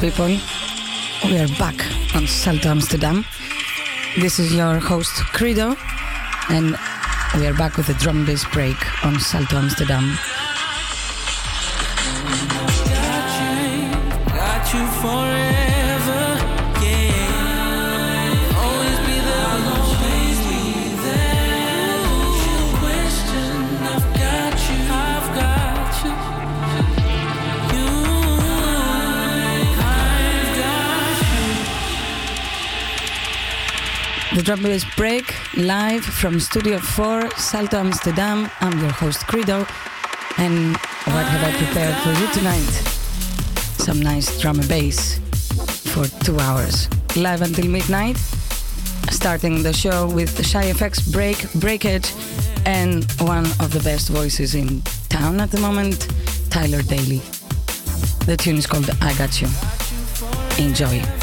people, we are back on Salto Amsterdam. This is your host, Kredo, and we are back with a drum bass break on Salto Amsterdam. The drum bass break live from Studio 4, Salto Amsterdam. I'm your host, Kredo, and what have I prepared for you tonight? Some nice drum and bass for two hours, live until midnight. Starting the show with Shy FX break, breakage, and one of the best voices in town at the moment, Tyler Daley. The tune is called I Got You. Enjoy.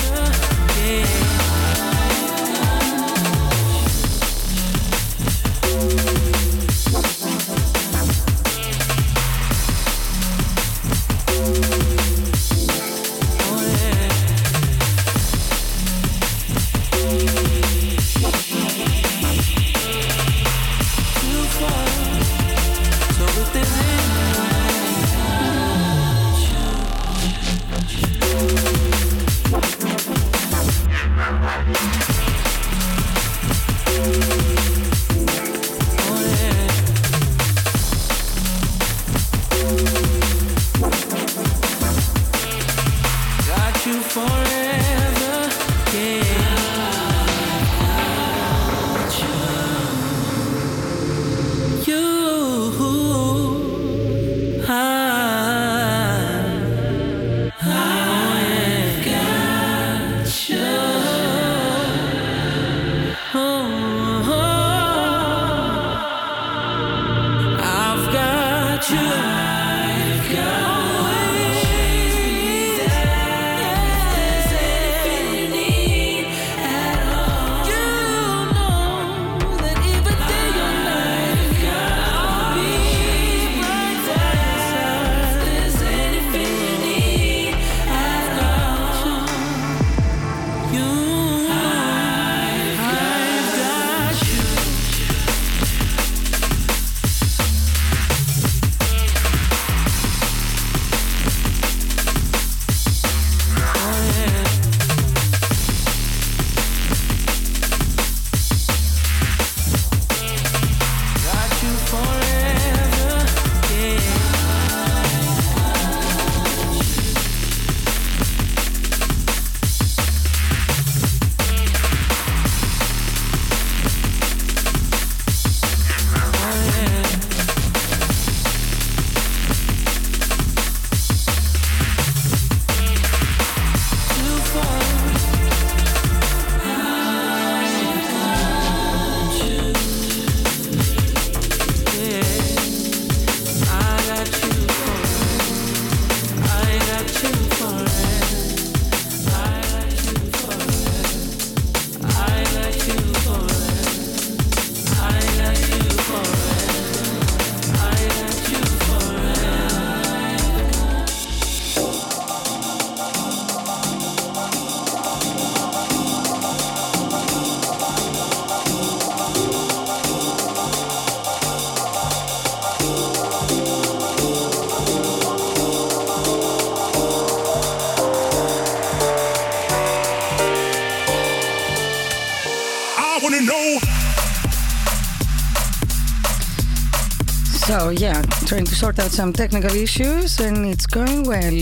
So yeah, trying to sort out some technical issues, and it's going well.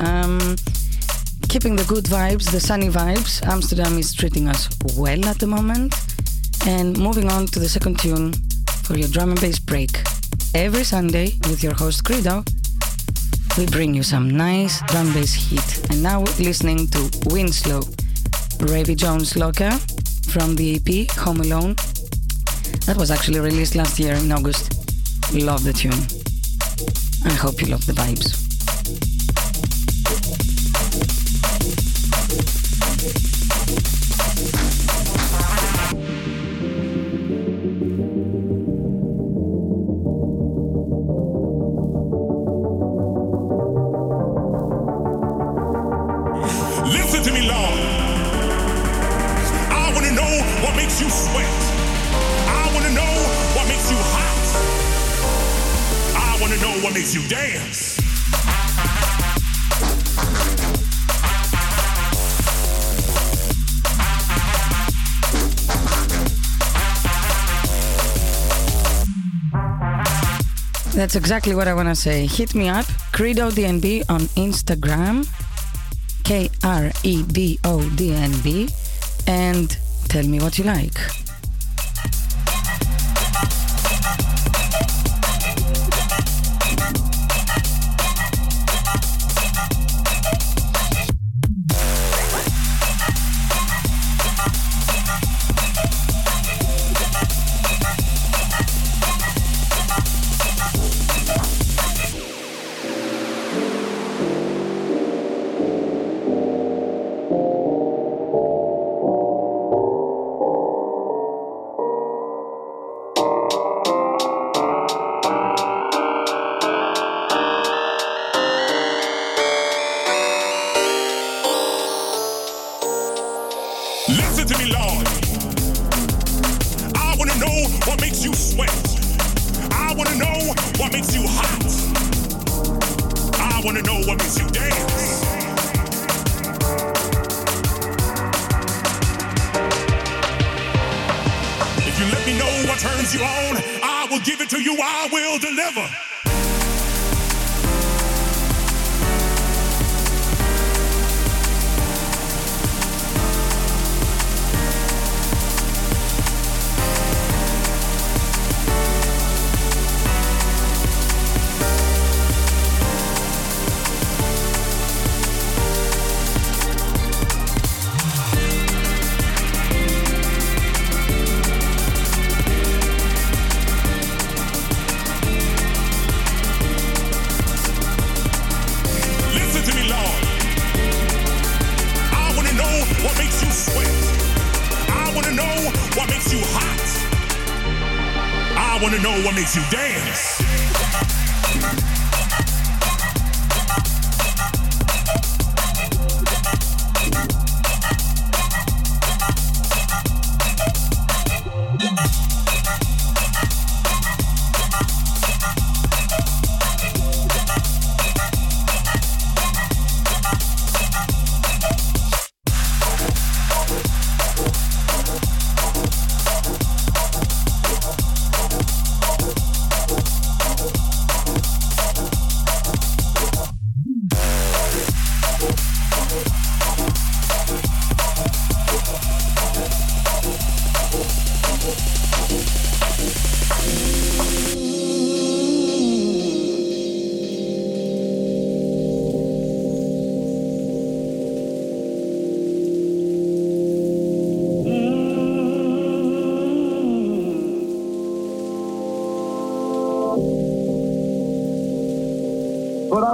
Um, keeping the good vibes, the sunny vibes. Amsterdam is treating us well at the moment. And moving on to the second tune for your drum and bass break. Every Sunday with your host Kredo, we bring you some nice drum and bass heat. And now listening to Winslow, Davy Jones Locker from the EP Home Alone. That was actually released last year in August. Love the tune. I hope you love the vibes. That's exactly what I want to say. Hit me up, Kredo DNB on Instagram, K R E D O D N B, and tell me what you like. You on, I will give it to you. I will deliver.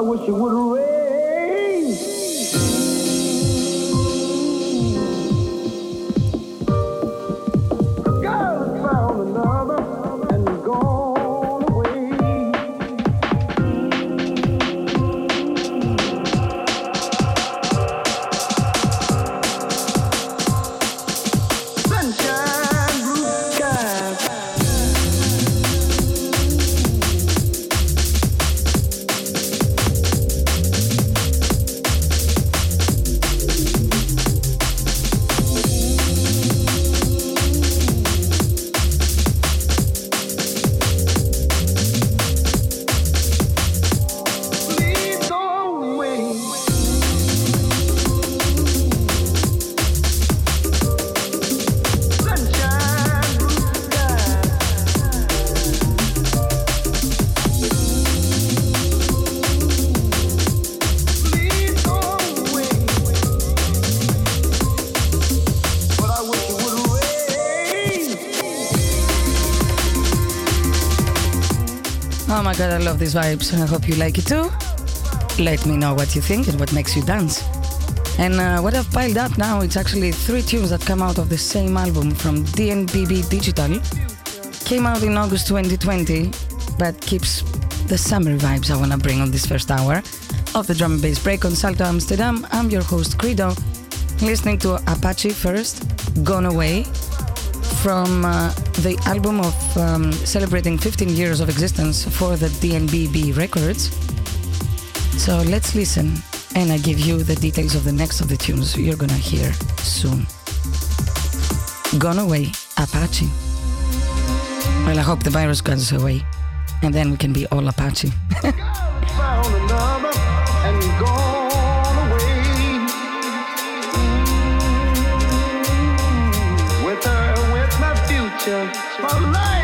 But I wish it god, I love these vibes. and I hope you like it too. Let me know what you think and what makes you dance. And uh, what I've piled up now, it's actually three tunes that come out of the same album from DNBB Digital. Came out in August 2020, but keeps the summer vibes I want to bring on this first hour of the drum and bass break on Salto Amsterdam. I'm your host, Kredo. Listening to Apache first, Gone Away, from uh, the album of um, celebrating 15 years of existence for the DNBB records. So let's listen, and I give you the details of the next of the tunes you're gonna hear soon. Gone away, Apache. Well, I hope the virus goes away, and then we can be all Apache. my life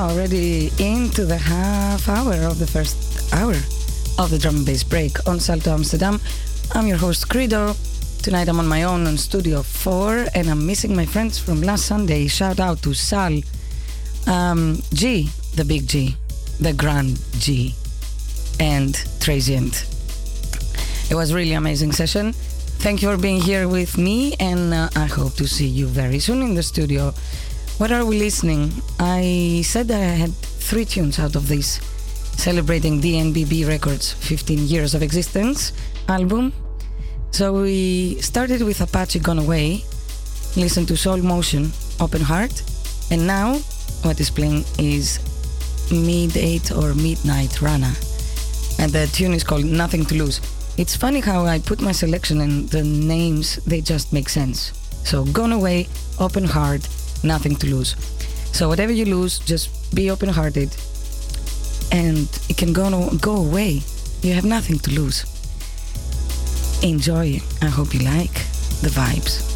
already into the half hour of the first hour of the drum and bass break on Salto Amsterdam. I'm your host, Kredo. Tonight I'm on my own on Studio 4 and I'm missing my friends from last Sunday. Shout out to Sal, um, G, the big G, the grand G, and Transient. It was really amazing session. Thank you for being here with me and uh, I hope to see you very soon in the studio. What are we listening? I said that I had three tunes out of this celebrating DNBB Records 15 years of existence album. So we started with Apache Gone Away, listened to Soul Motion, Open Heart, and now what is playing is Midnight or Midnight Rana. And the tune is called Nothing to Lose. It's funny how I put my selection and the names, they just make sense. So Gone Away, Open Heart, Nothing to Lose. So whatever you lose, just be open hearted and it can go, no, go away. You have nothing to lose. Enjoy. I hope you like the vibes.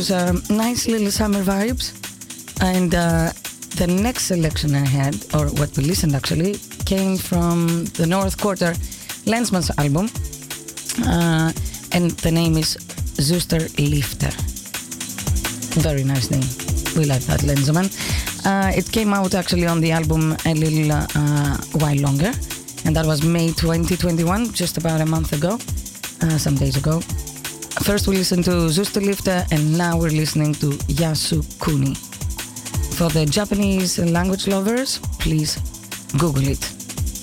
Those um, nice little summer vibes. And uh, the next selection I had, or what we listened actually, came from the North Quarter Lenzman's album. Uh, and the name is Zuster Lifter. Very nice name. We like that, Lensman. Uh, it came out actually on the album a little uh, while longer, and that was May 2021, just about a month ago, uh, some days ago. First, we listened to Zusterlifter, and now we're listening to Yasukuni. For the Japanese language lovers, please Google it.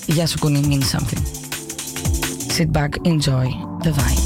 Yasukuni means something. Sit back, enjoy the vibes.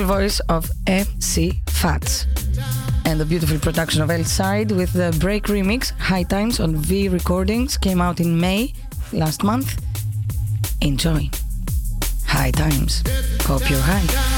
Beautiful voice of MC Fats and the beautiful production of L-Side with the break remix High Times on V Recordings came out in May last month. Enjoy. High Times. Hope you're high.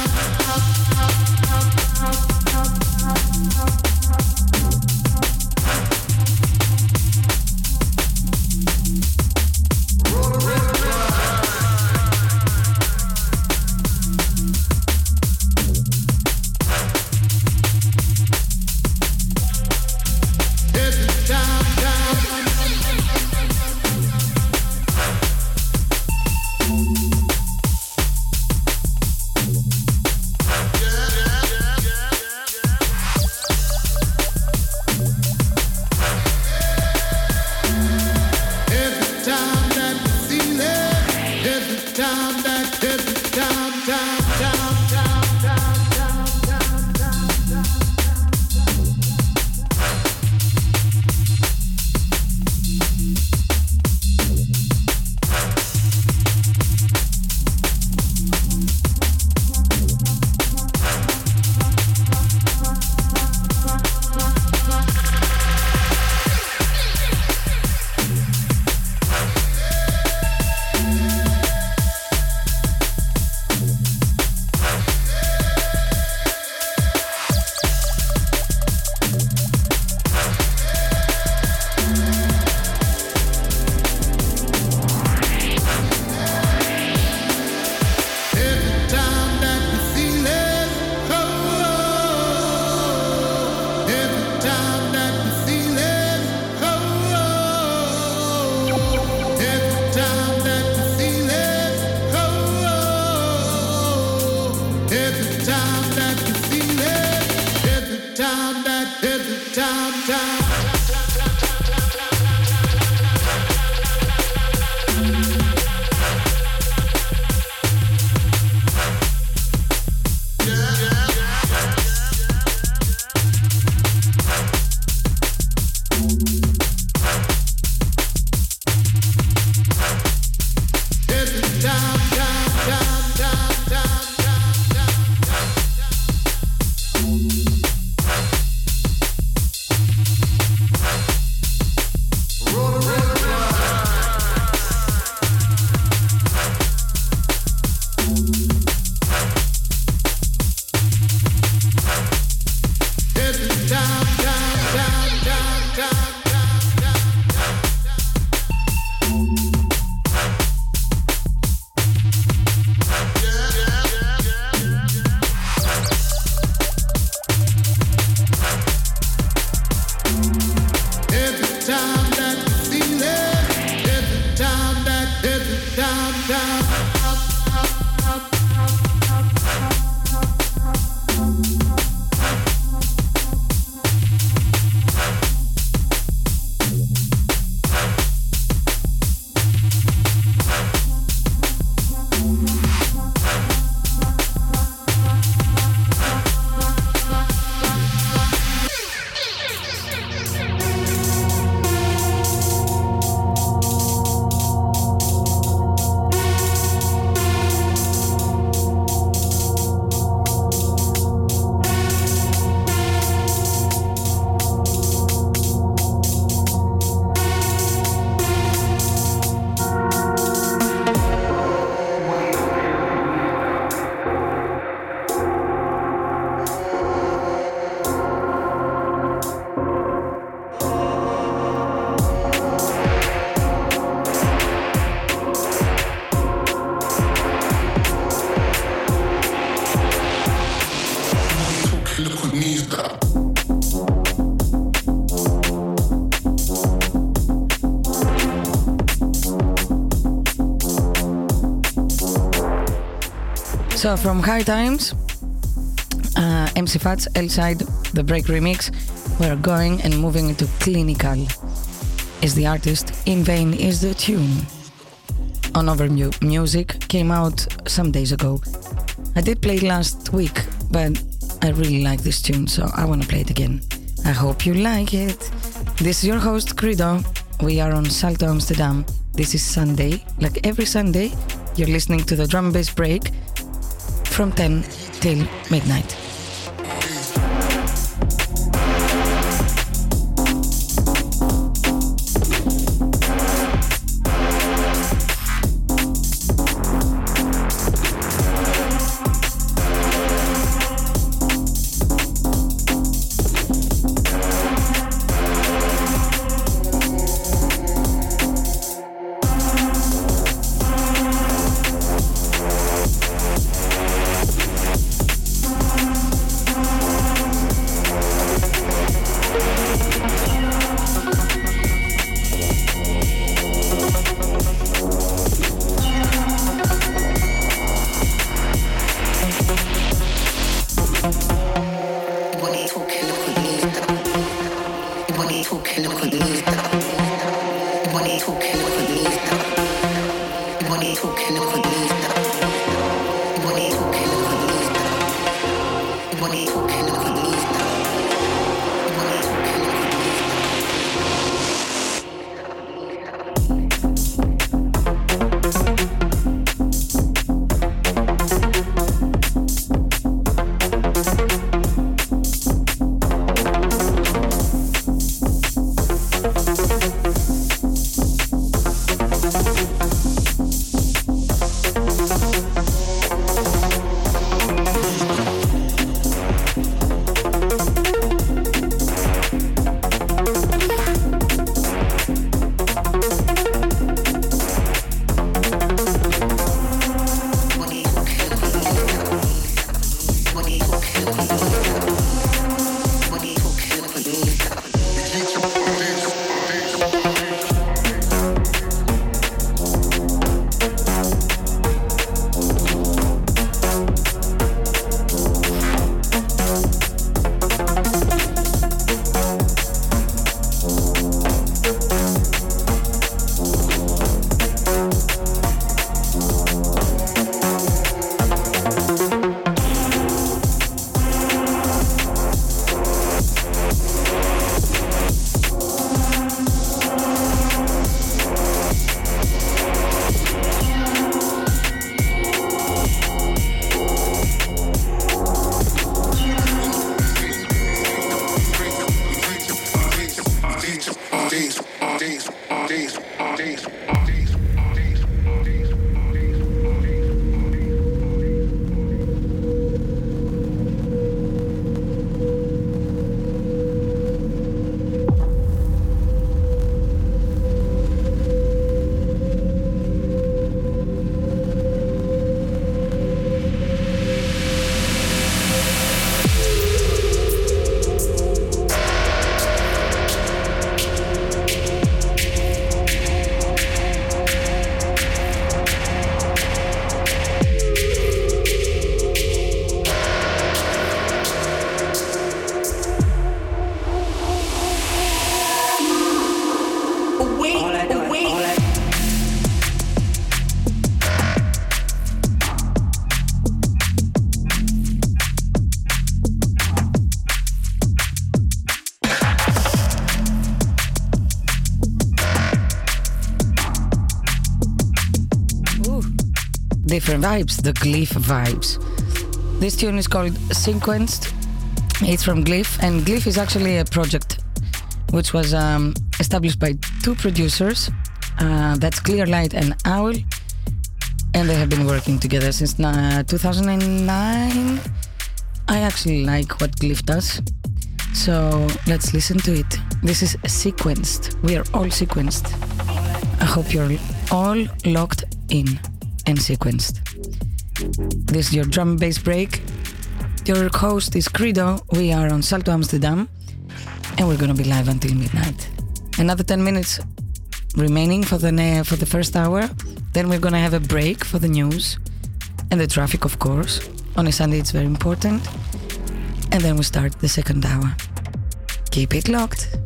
So from High Times, uh, MC Fats, L-Side, the Break Remix, we're going and moving into Clinical. Is the artist, In Vain is the tune. On Over Mu- Music came out some days ago. I did play it last week, but I really like this tune, so I want to play it again. I hope you like it. This is your host, Kredo. We are on Salto Amsterdam. This is Sunday. Like every Sunday, you're listening to the drum bass break from 10 till midnight. Different vibes, the Glyph vibes. This tune is called Sequenced. It's from Glyph, and Glyph is actually a project which was um, established by two producers. Uh, that's Clearlight and Owl, and they have been working together since uh, 2009. I actually like what Glyph does, so let's listen to it. This is sequenced. We are all sequenced. I hope you're all locked in and sequenced. This is your drum and bass break. Your host is Kredo. We are on Salto Amsterdam and we're gonna be live until midnight. Another 10 minutes remaining for the for the first hour. Then we're gonna have a break for the news. and the traffic, of course. On a Sunday, it's very important. And then we start the second hour. Keep it locked.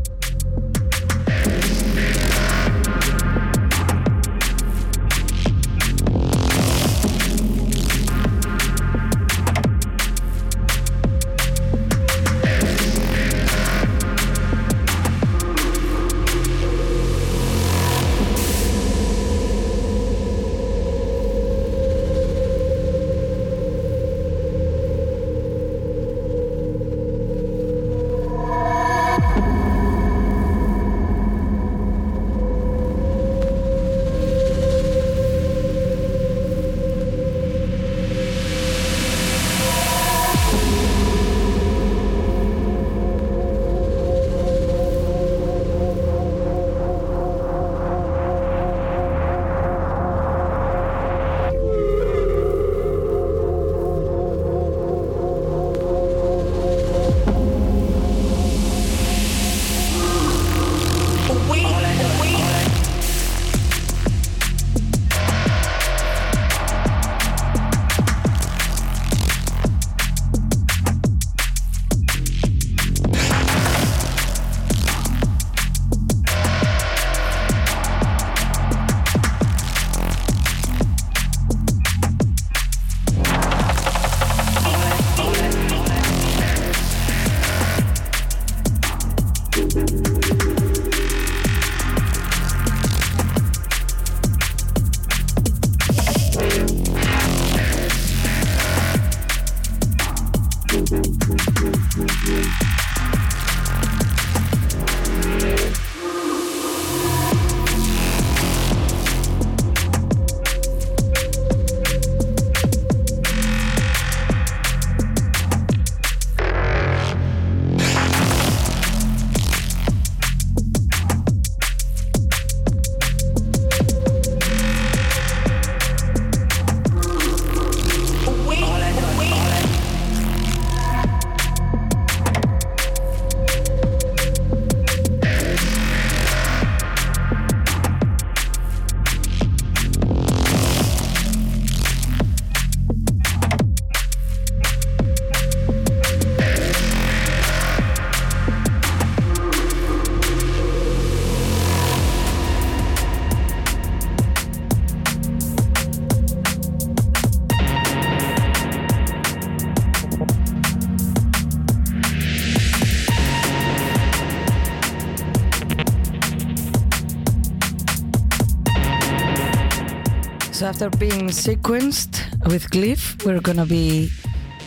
After being sequenced with Glyph, we're gonna be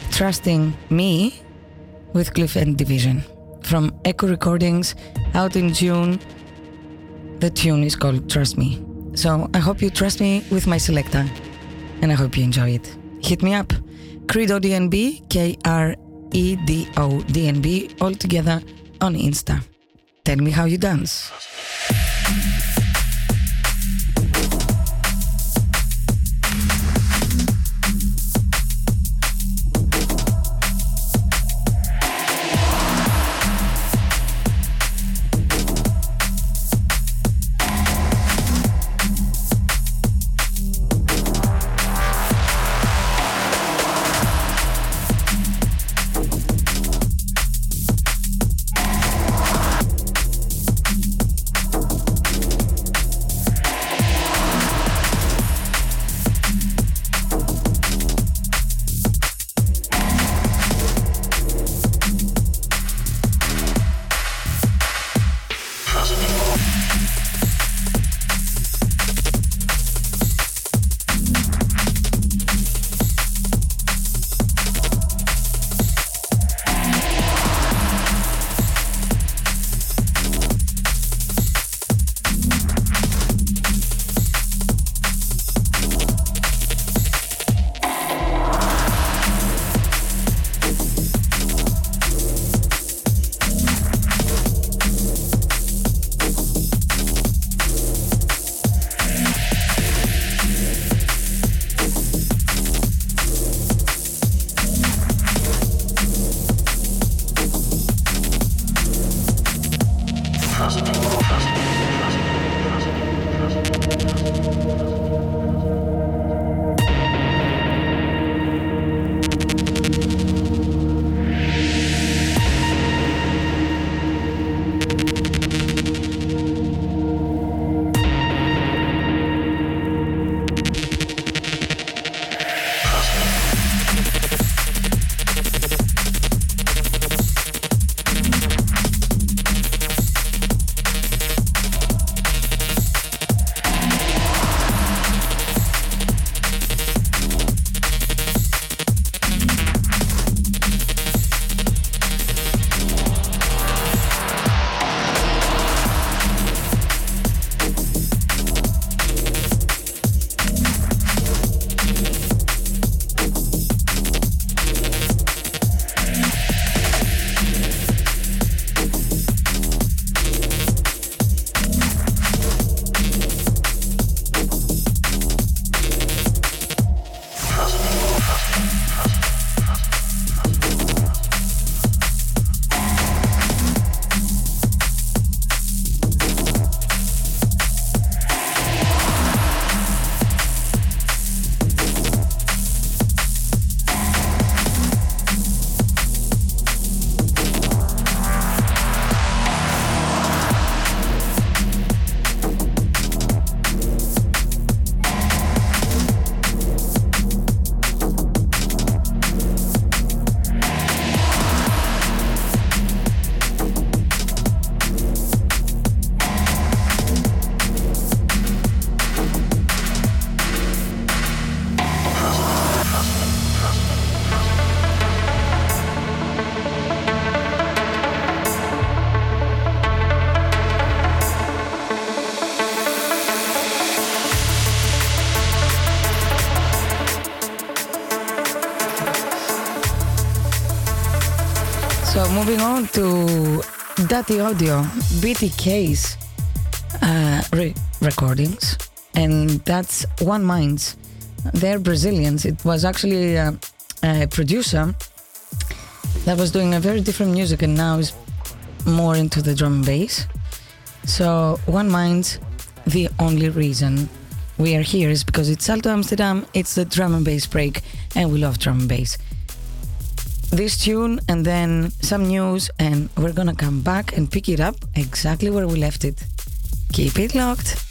trusting me with Glyph and Division from Echo Recordings out in June. The tune is called Trust Me. So I hope you trust me with my selector and I hope you enjoy it. Hit me up. Kredo DNB, K R E D O D N B, all together on Insta. Tell me how you dance. Dirty Audio, BTK's uh, re- recordings, and that's One Minds. They're Brazilians. It was actually uh, a producer that was doing a very different music, and now is more into the drum and bass. So One Minds, the only reason we are here is because it's Salto Amsterdam. It's the drum and bass break, and we love drum and bass this tune and then some news, and we're gonna come back and pick it up exactly where we left it. Keep it locked.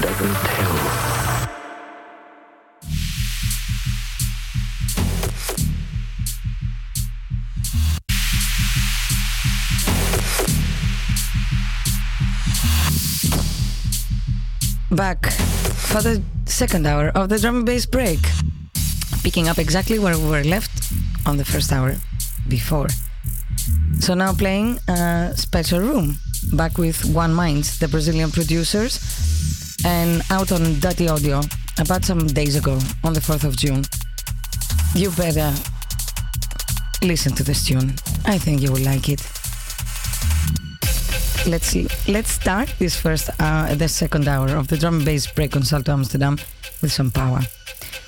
Tell. Back for the second hour of the drum and bass break, picking up exactly where we were left on the first hour before. So now playing a special room, back with One Minds, the Brazilian producers, and out on Dirty Audio about some days ago on the 4th of June. You better listen to this tune. I think you will like it. Let's see let's start this first uh, the second hour of the drum and bass break on Salto Amsterdam with some power.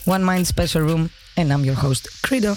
One Mind Special Room, and I'm your host, Kredo.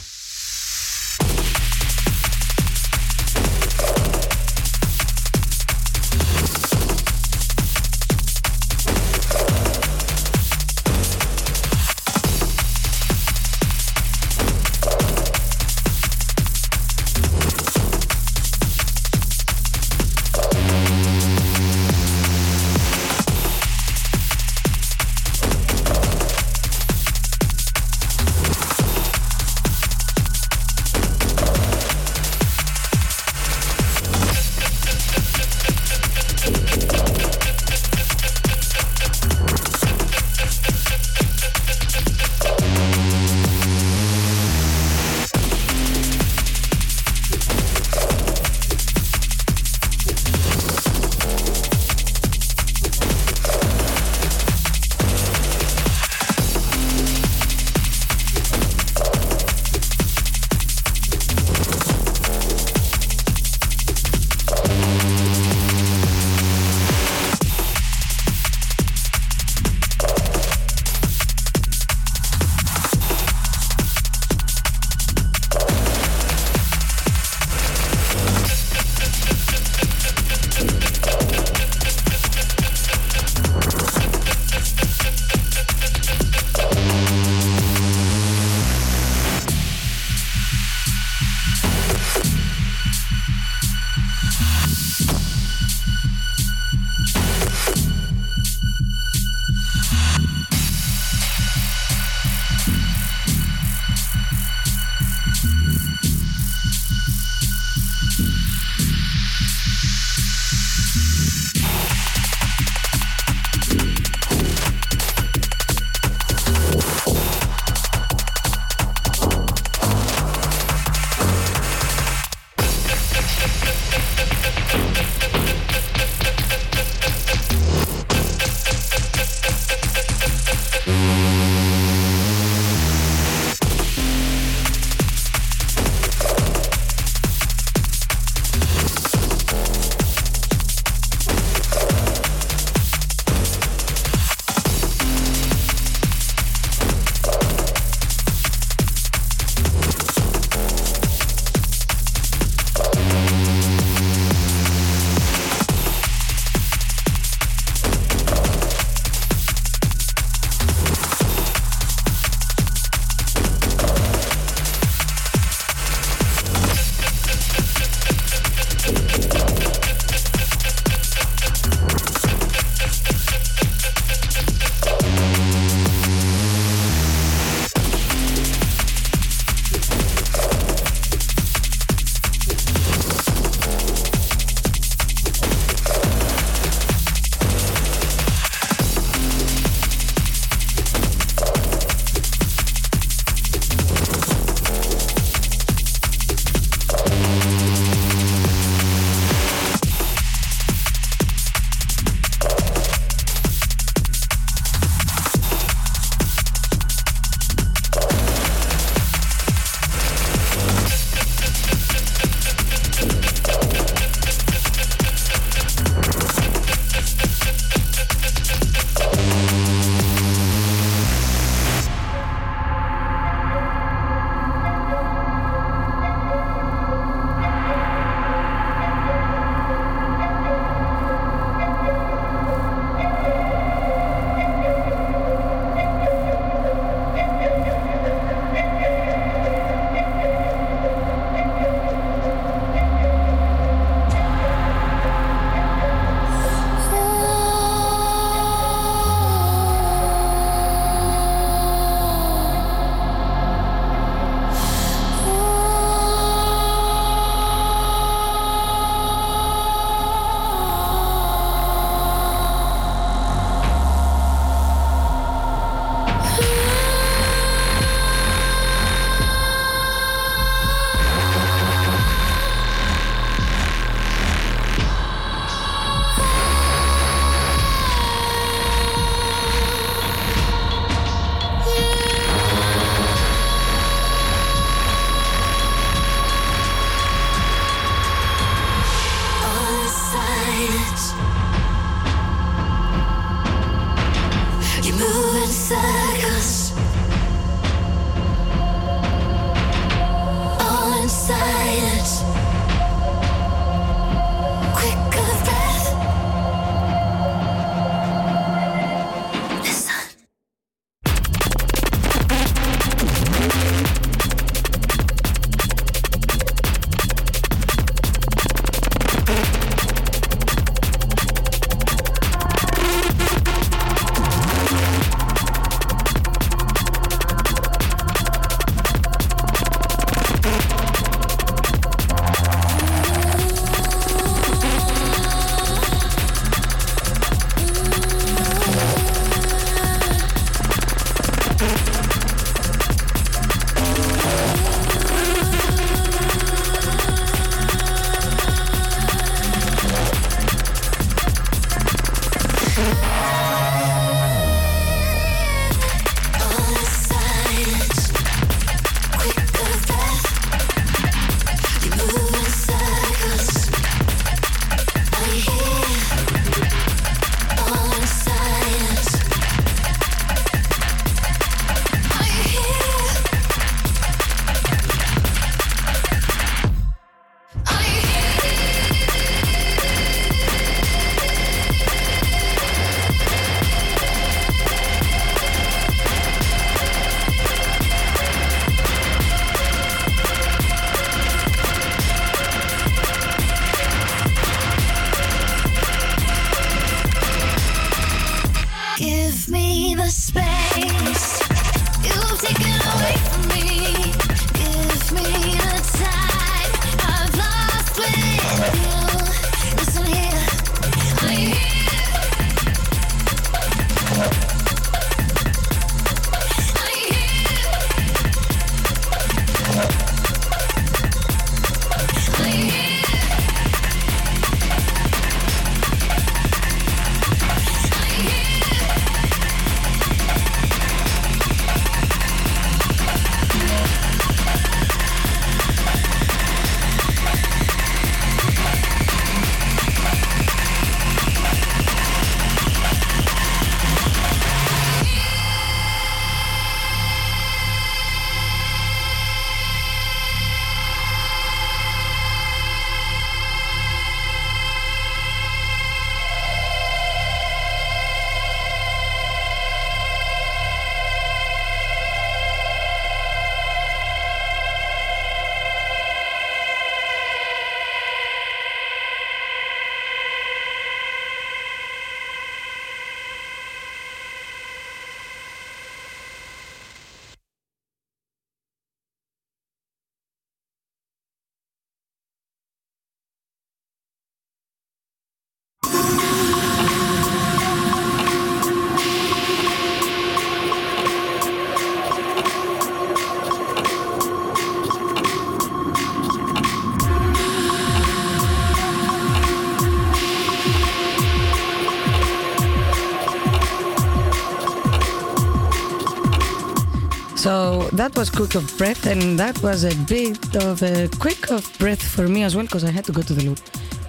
That was quick of breath, and that was a bit of a quick of breath for me as well because I had to go to the loo,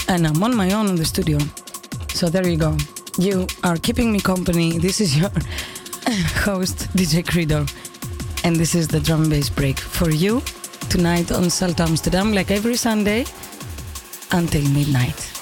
and I'm on my own in the studio. So there you go. You are keeping me company. This is your host DJ Kredo, and this is the drum and bass break for you tonight on Salto Amsterdam, like every Sunday until midnight.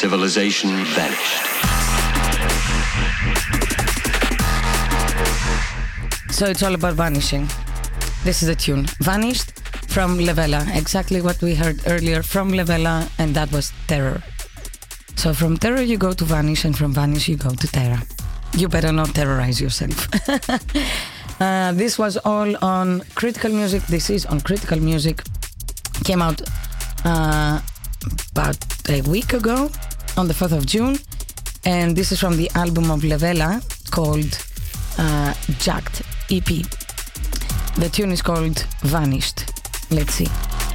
Civilization vanished. So it's all about vanishing. This is a tune. Vanished from Levela. Exactly what we heard earlier from Levela, and that was Terror. So from Terror you go to Vanish, and from Vanish you go to Terror. You better not terrorize yourself. uh, this was all on Critical Music. This is on Critical Music. Came out uh, about a week ago, on the 4th of June. And this is from the album of Levela called uh, Jacked EP. The tune is called Vanished. Let's see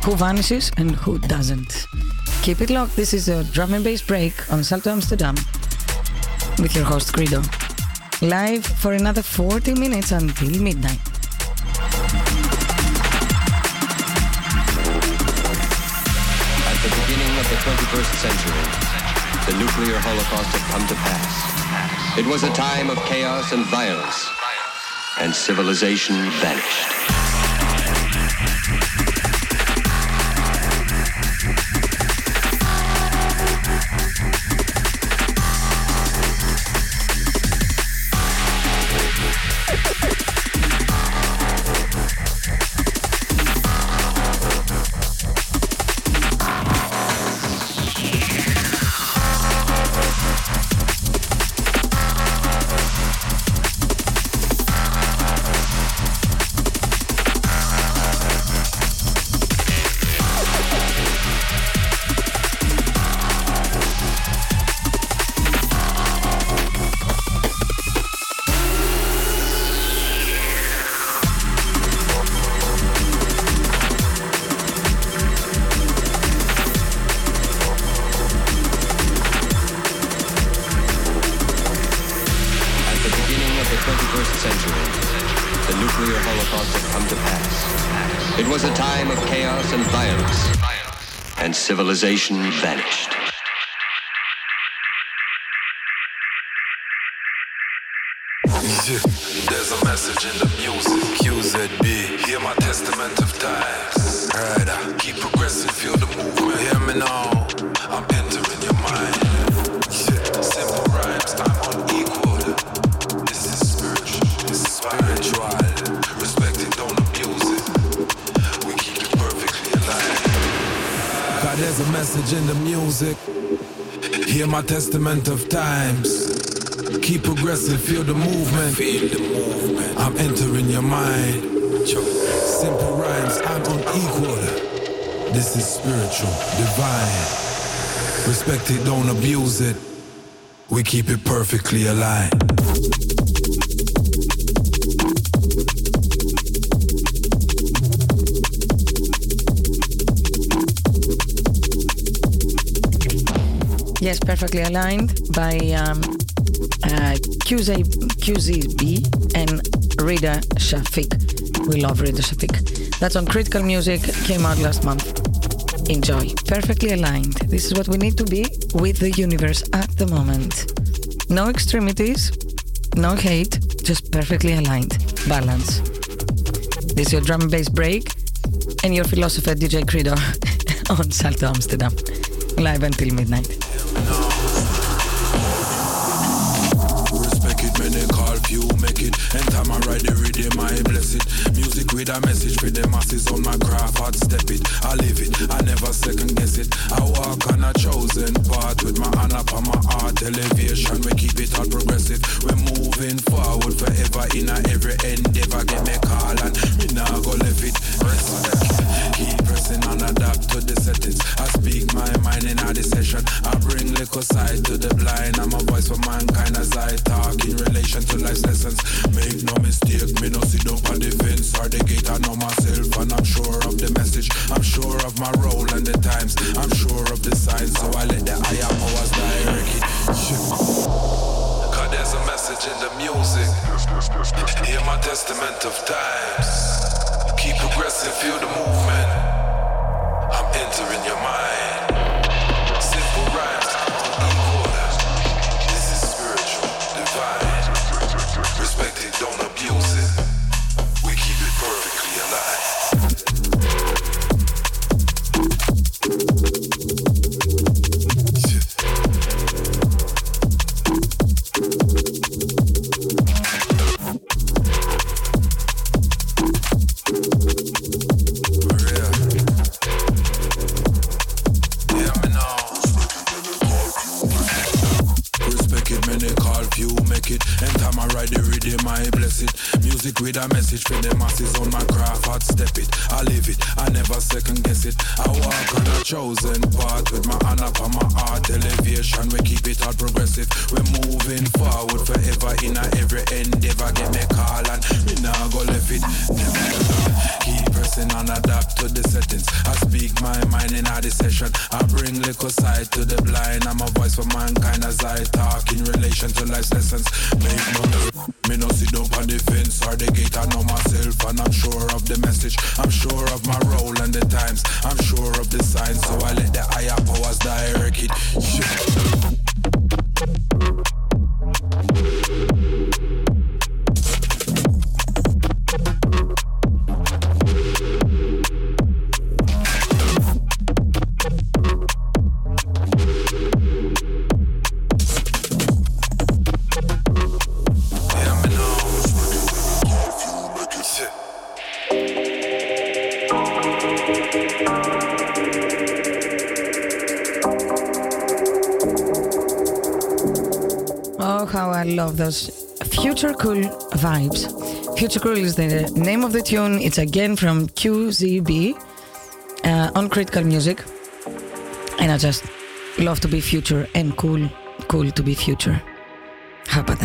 who vanishes and who doesn't. Keep it locked. This is a drum and bass break on Salto Amsterdam with your host Kredo. Live for another 40 minutes until midnight. At the beginning of the 21st century, the nuclear holocaust had come to pass. It was a time of chaos and violence, and civilization vanished. Was a time of chaos and violence, and civilization vanished. There's a message in the testament of times. Keep progressing, feel the movement. Feel the movement. I'm entering your mind. Simple rhymes, I'm unequal. This is spiritual, divine. Respect it, don't abuse it. We keep it perfectly aligned. Yes, perfectly aligned by um, uh, QZ, QZB and Rida Shafiq. We love Rida Shafiq. That's on Critical Music, came out last month. Enjoy. Perfectly aligned. This is what we need to be with the universe at the moment. No extremities, no hate, just perfectly aligned. Balance. This is your drum and bass break and your philosopher DJ Kredo on Salto Amsterdam. Live until midnight. A message for the masses on my craft, I'd step it. I live it, I never second guess it. I walk on a chosen path with my hand up on my heart. Elevation, we keep it all progressive. We're moving forward forever in a every endeavor. Get me call and me nah go left it. Respect. Keep pressing and adapt to the settings. I speak my mind in the session. I bring little sight to the blind. I'm a voice for mankind as I talk in relation to life's lessons. Make no mistake, me no sit up on the fence or the gate. I know myself and I'm sure of the message. I'm sure of my role and the times. I'm sure of the signs, so I let the higher powers direct it. Cause there's a message in the music. Hear my testament of times. Keep progressing, feel the movement. Don't abuse message for the chosen path with my hand up on my heart. Elevation, we keep it all progressive. We're moving forward forever in every endeavor. Get me call and we now go left it. Never Keep pressing and adapt to the settings. I speak my mind in the session. I bring little sight to the blind. I'm a voice for mankind as I talk in relation to life's lessons. Make money. Me no sit down on the fence or the gate. I know myself and I'm sure of the message. I'm sure of my role and the times. I'm sure of the signs. So I let the higher powers direct it. Shit. Those future cool vibes. Future Cool is the name of the tune. It's again from QZB uh, on Critical Music. And I just love to be future and cool. Cool to be future. How about that?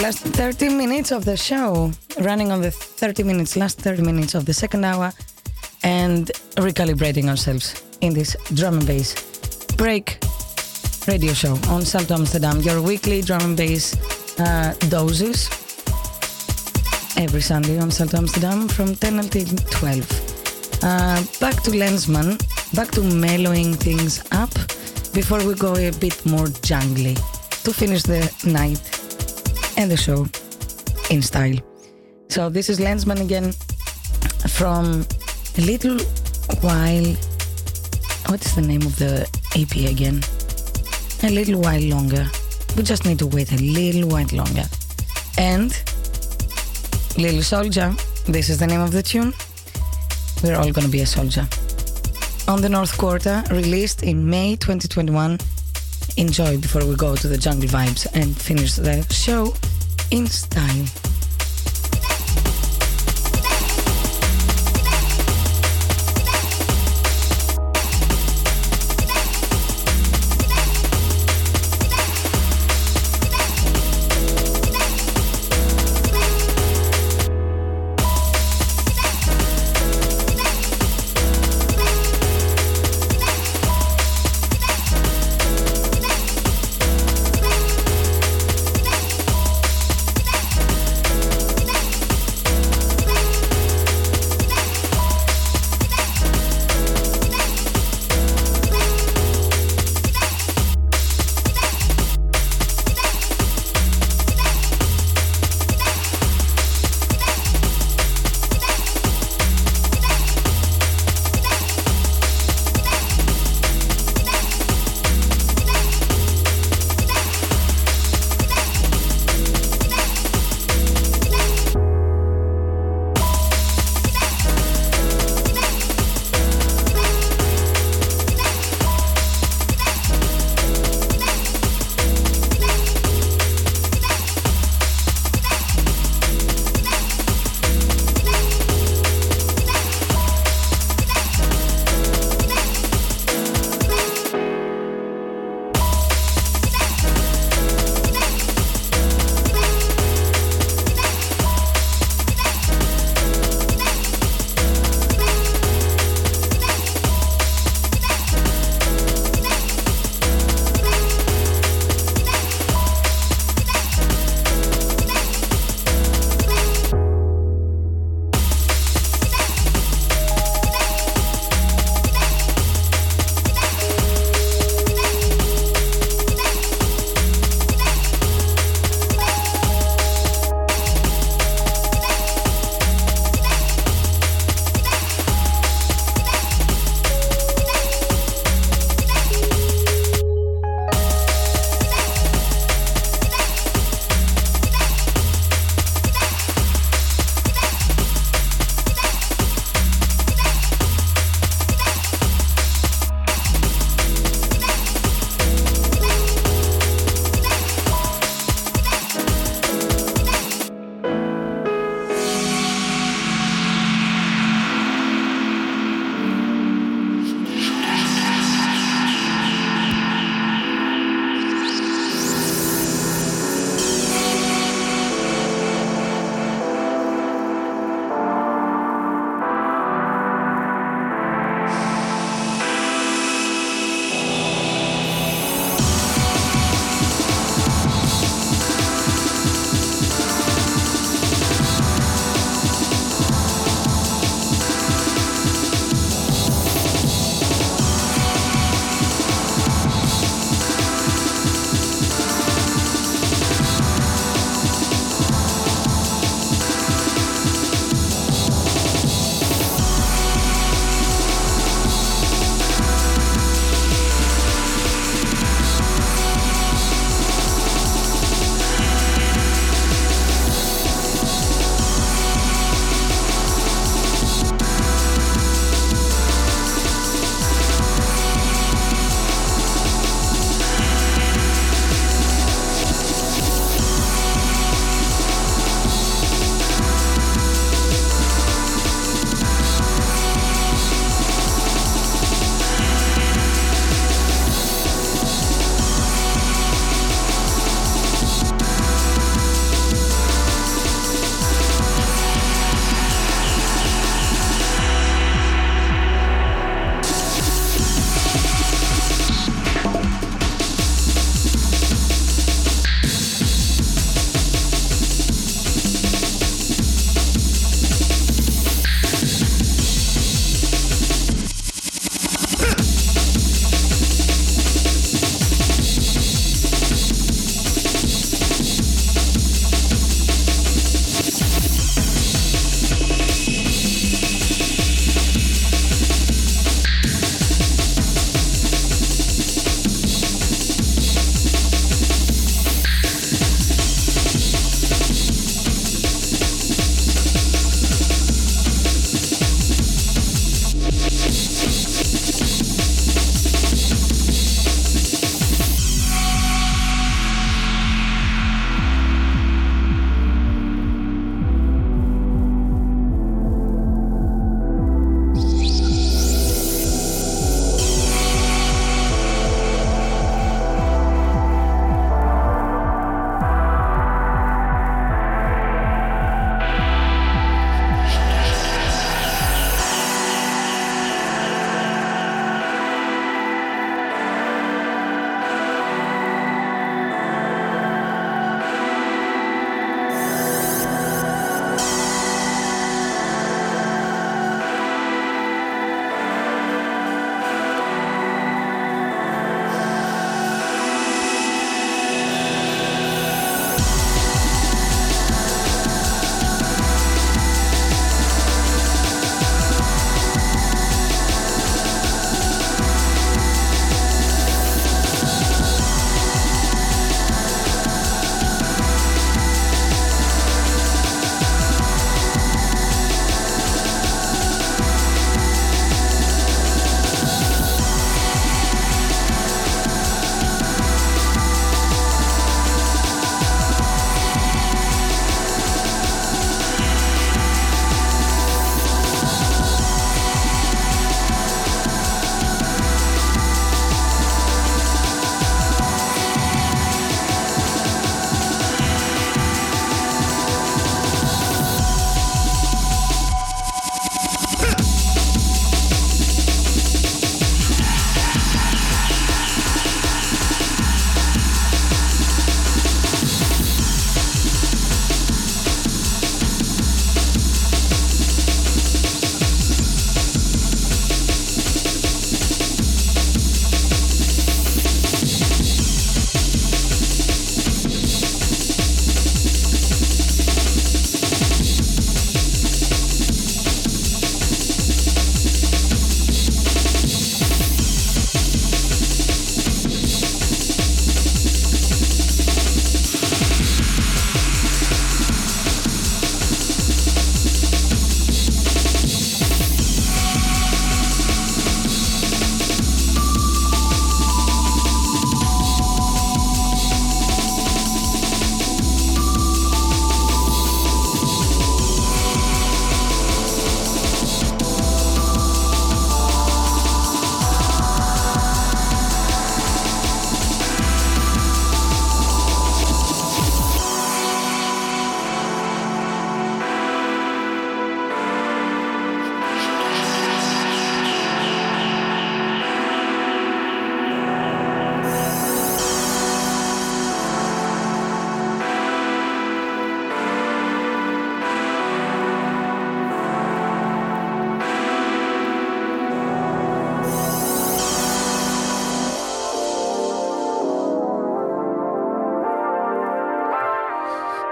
Last 30 minutes of the show, running on the 30 minutes, last 30 minutes of the second hour, and recalibrating ourselves in this drum and bass break radio show on Salto Amsterdam, your weekly drum and bass uh, doses every Sunday on Salto Amsterdam from 10 until 12. Uh, back to Lenzman, back to mellowing things up before we go a bit more jungly to finish the night and the show in style. So this is Lenzman again from a little while. What is the name of the EP again? A little while longer. We just need to wait a little while longer. And Little Soldier, this is the name of the tune. We're all gonna be a soldier. On the North Quarter, released in May 2021. Enjoy before we go to the jungle vibes and finish the show in style.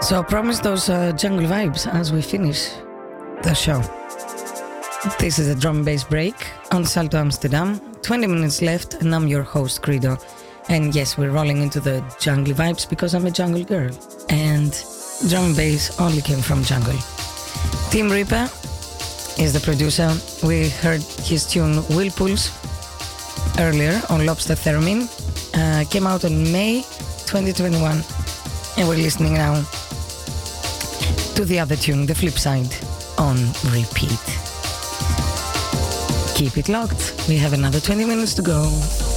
So promise those uh, jungle vibes as we finish the show. This is a drum and bass break on Salto Amsterdam. 20 minutes left, and I'm your host, Kredo. And yes, we're rolling into the jungle vibes because I'm a jungle girl. And drum and bass only came from jungle. Tim Reaper is the producer. We heard his tune Whirlpools earlier on Lobster Theremin. Uh, came out in May 2021. And we're listening now to the other tune, the flip side, on repeat. Keep it locked. We have another 20 minutes to go.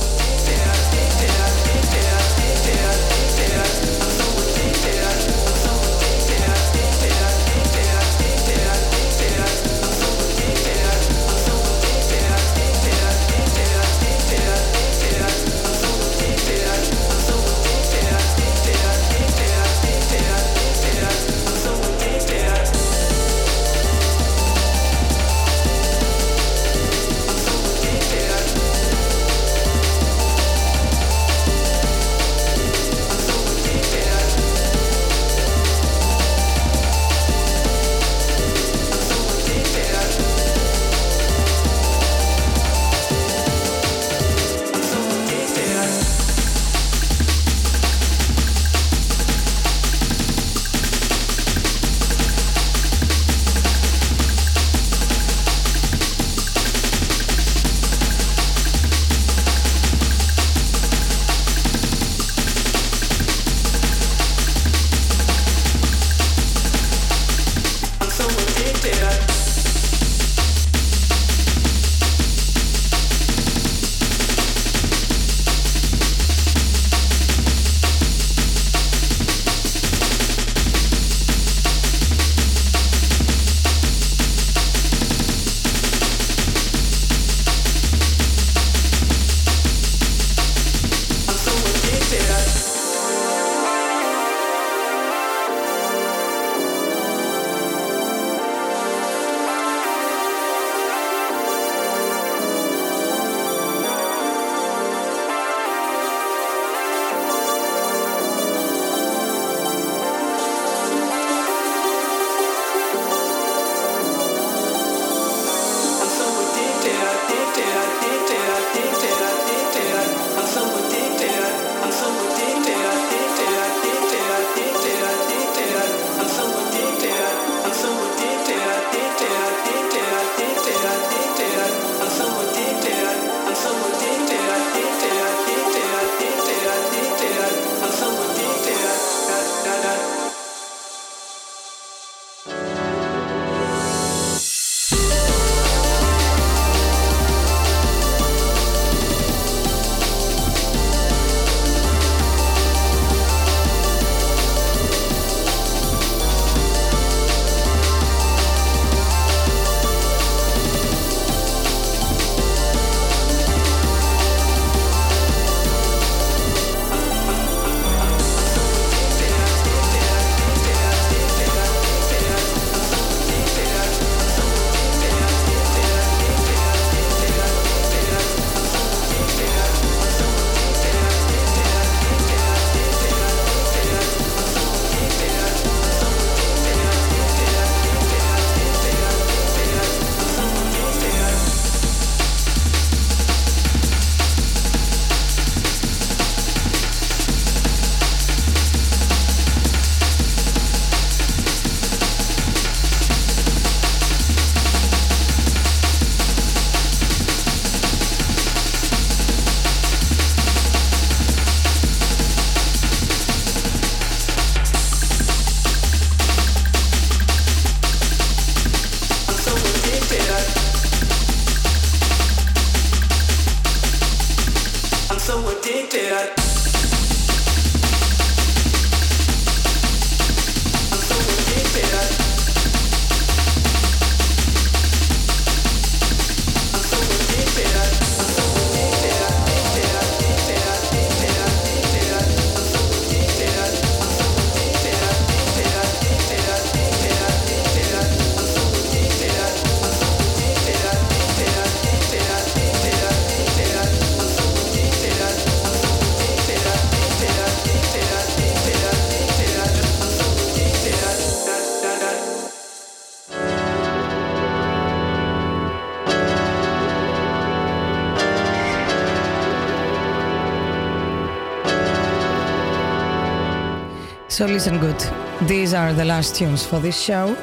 So listen good. These are the last tunes for this show.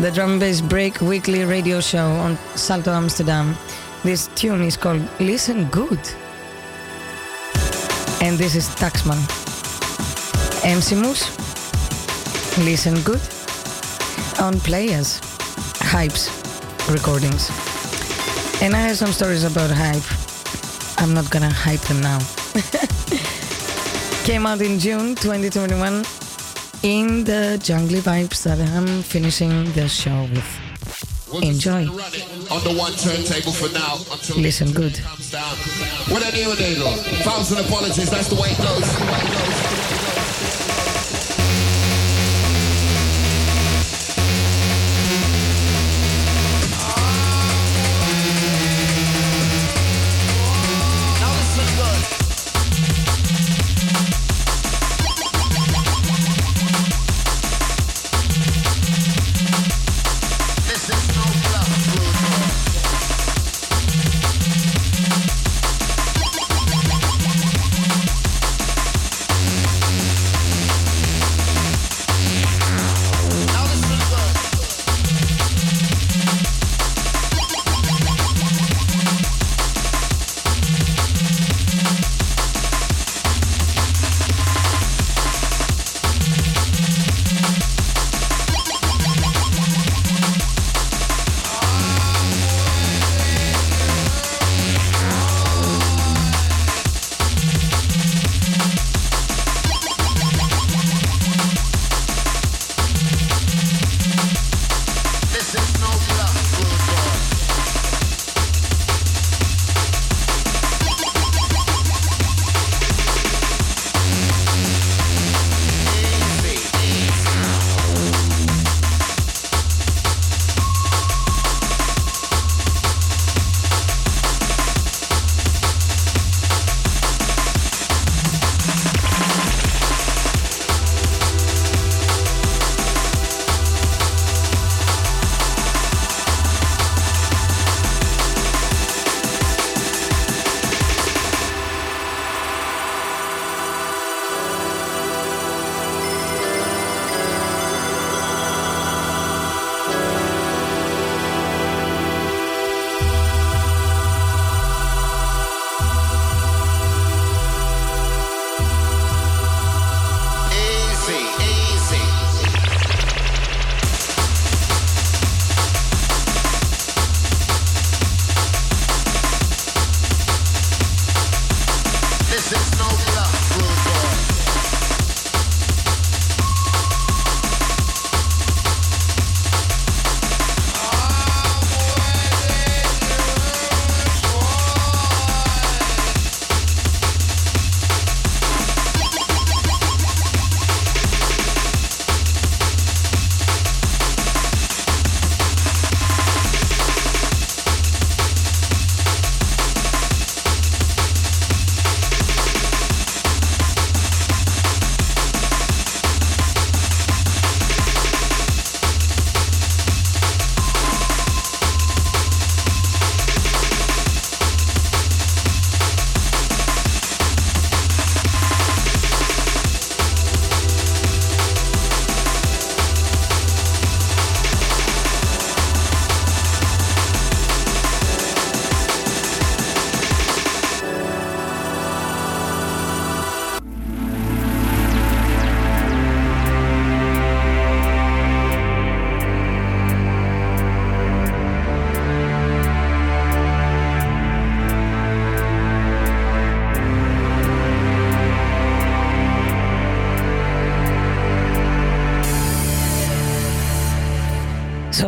The Drum and Bass Break weekly radio show on Salto Amsterdam. This tune is called Listen Good. And this is Taxman. MC Moose. Listen Good. On Playaz. Hypes. Recordings. And I have some stories about hype. I'm not gonna hype them now. Came out in June 2021 in the jungly vibes that I'm finishing the show with. Enjoy. On the one turntable for now. Until Listen good. What a new day, though. Thousand apologies, that's the way it goes.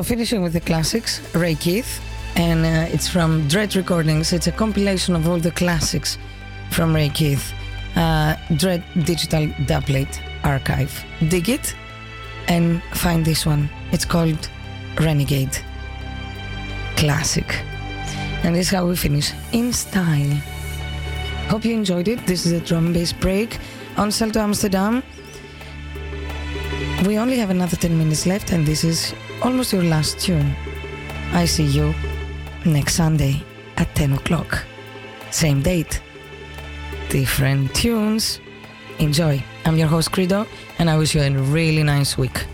Finishing with the classics, Ray Keith, and uh, it's from Dread Recordings. It's a compilation of all the classics from Ray Keith. Uh, Dread Digital Doublet Archive. Dig it and find this one. It's called Renegade. Classic. And this is how we finish in style. Hope you enjoyed it. This is a drum bass break on Salto Amsterdam. We only have another 10 minutes left, and this is almost your last tune. I see you next Sunday at 10 o'clock. Same date, different tunes, Enjoy. I'm your host, Kredo, and I wish you a really nice week.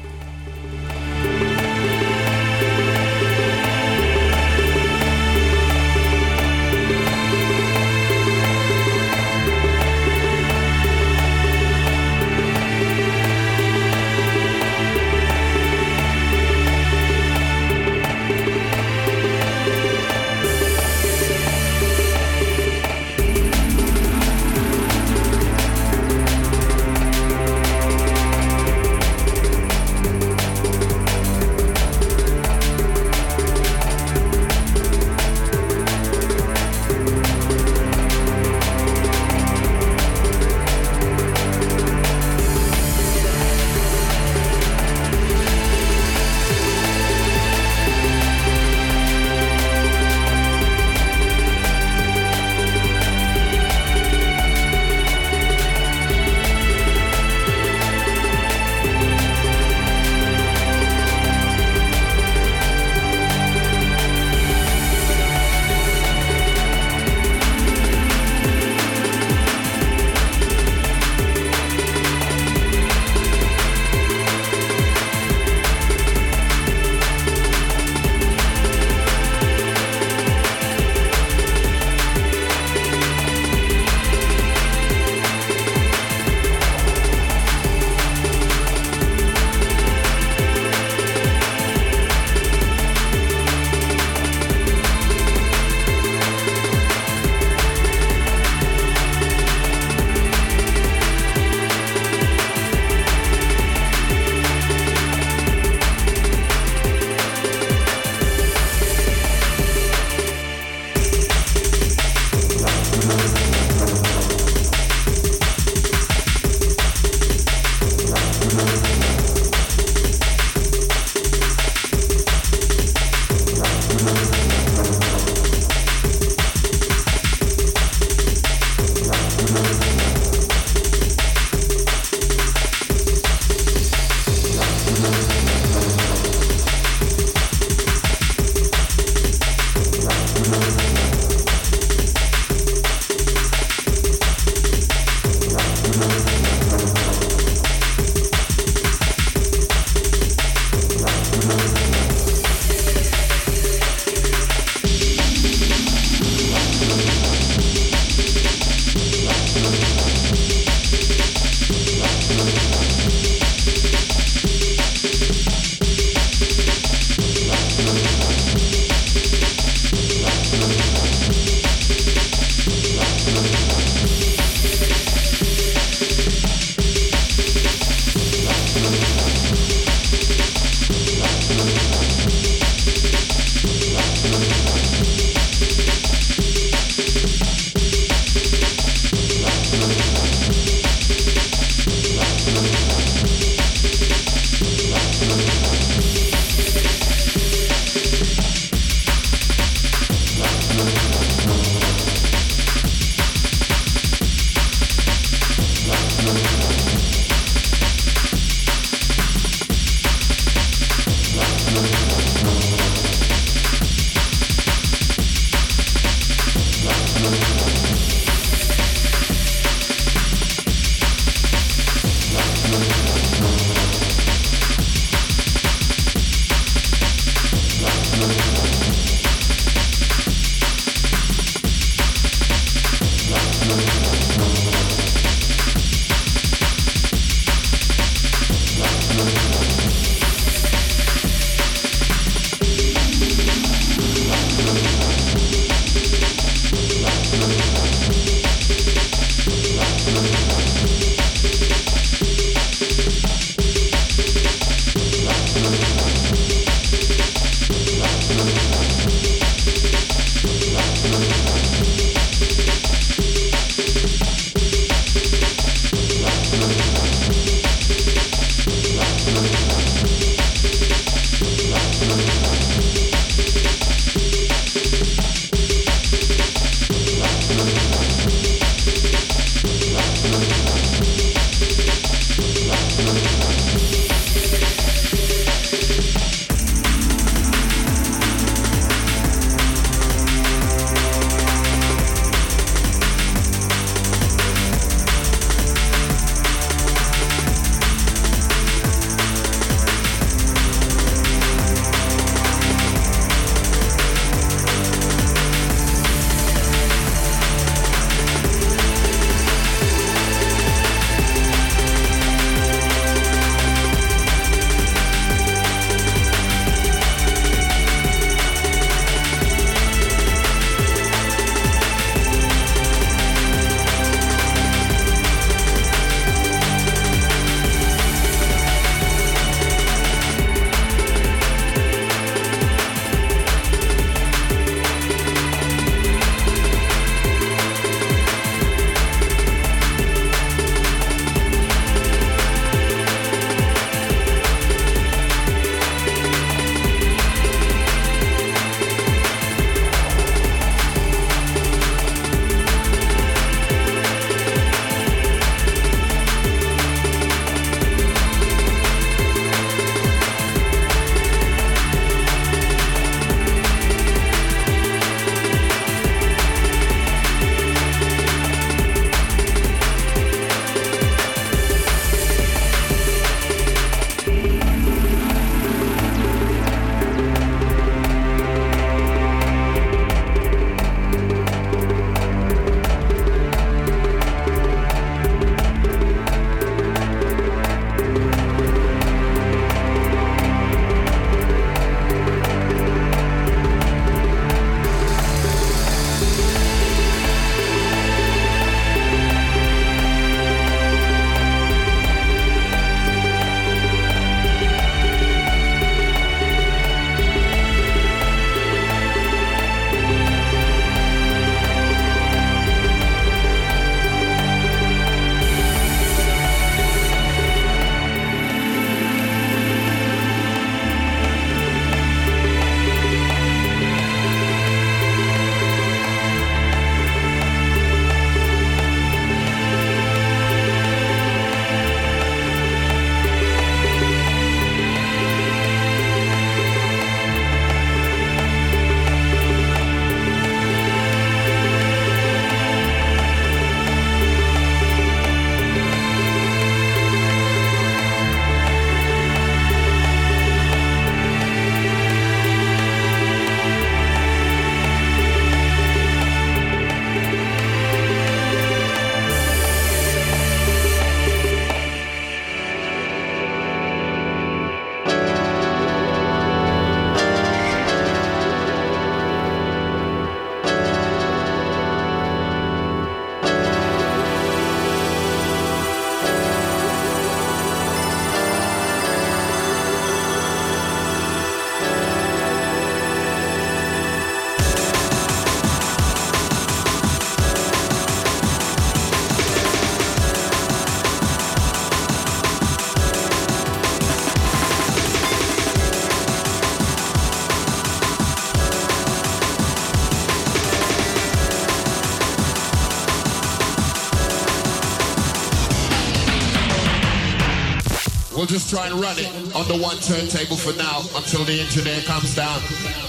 We'll just try and run it on the one turntable for now until the engineer comes down.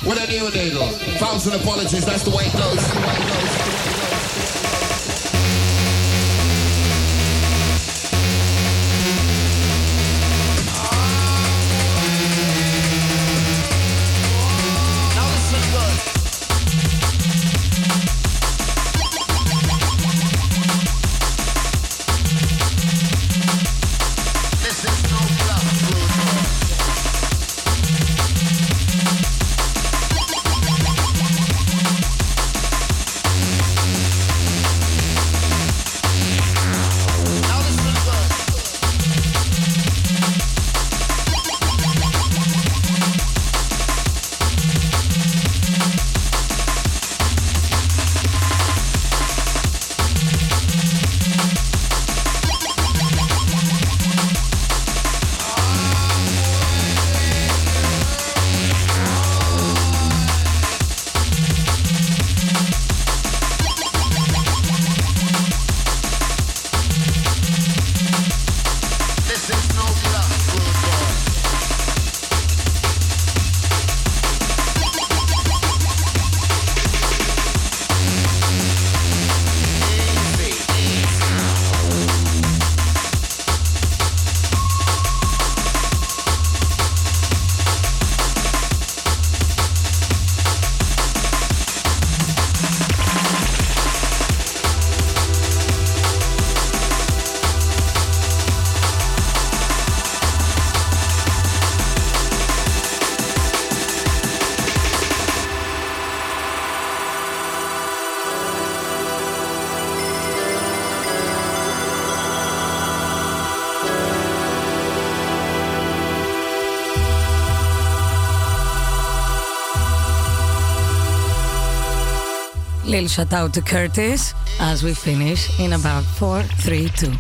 With a new needle. Thousand apologies, that's the way it goes. The way it goes. Shout out to Curtis as we finish in about four, three, two.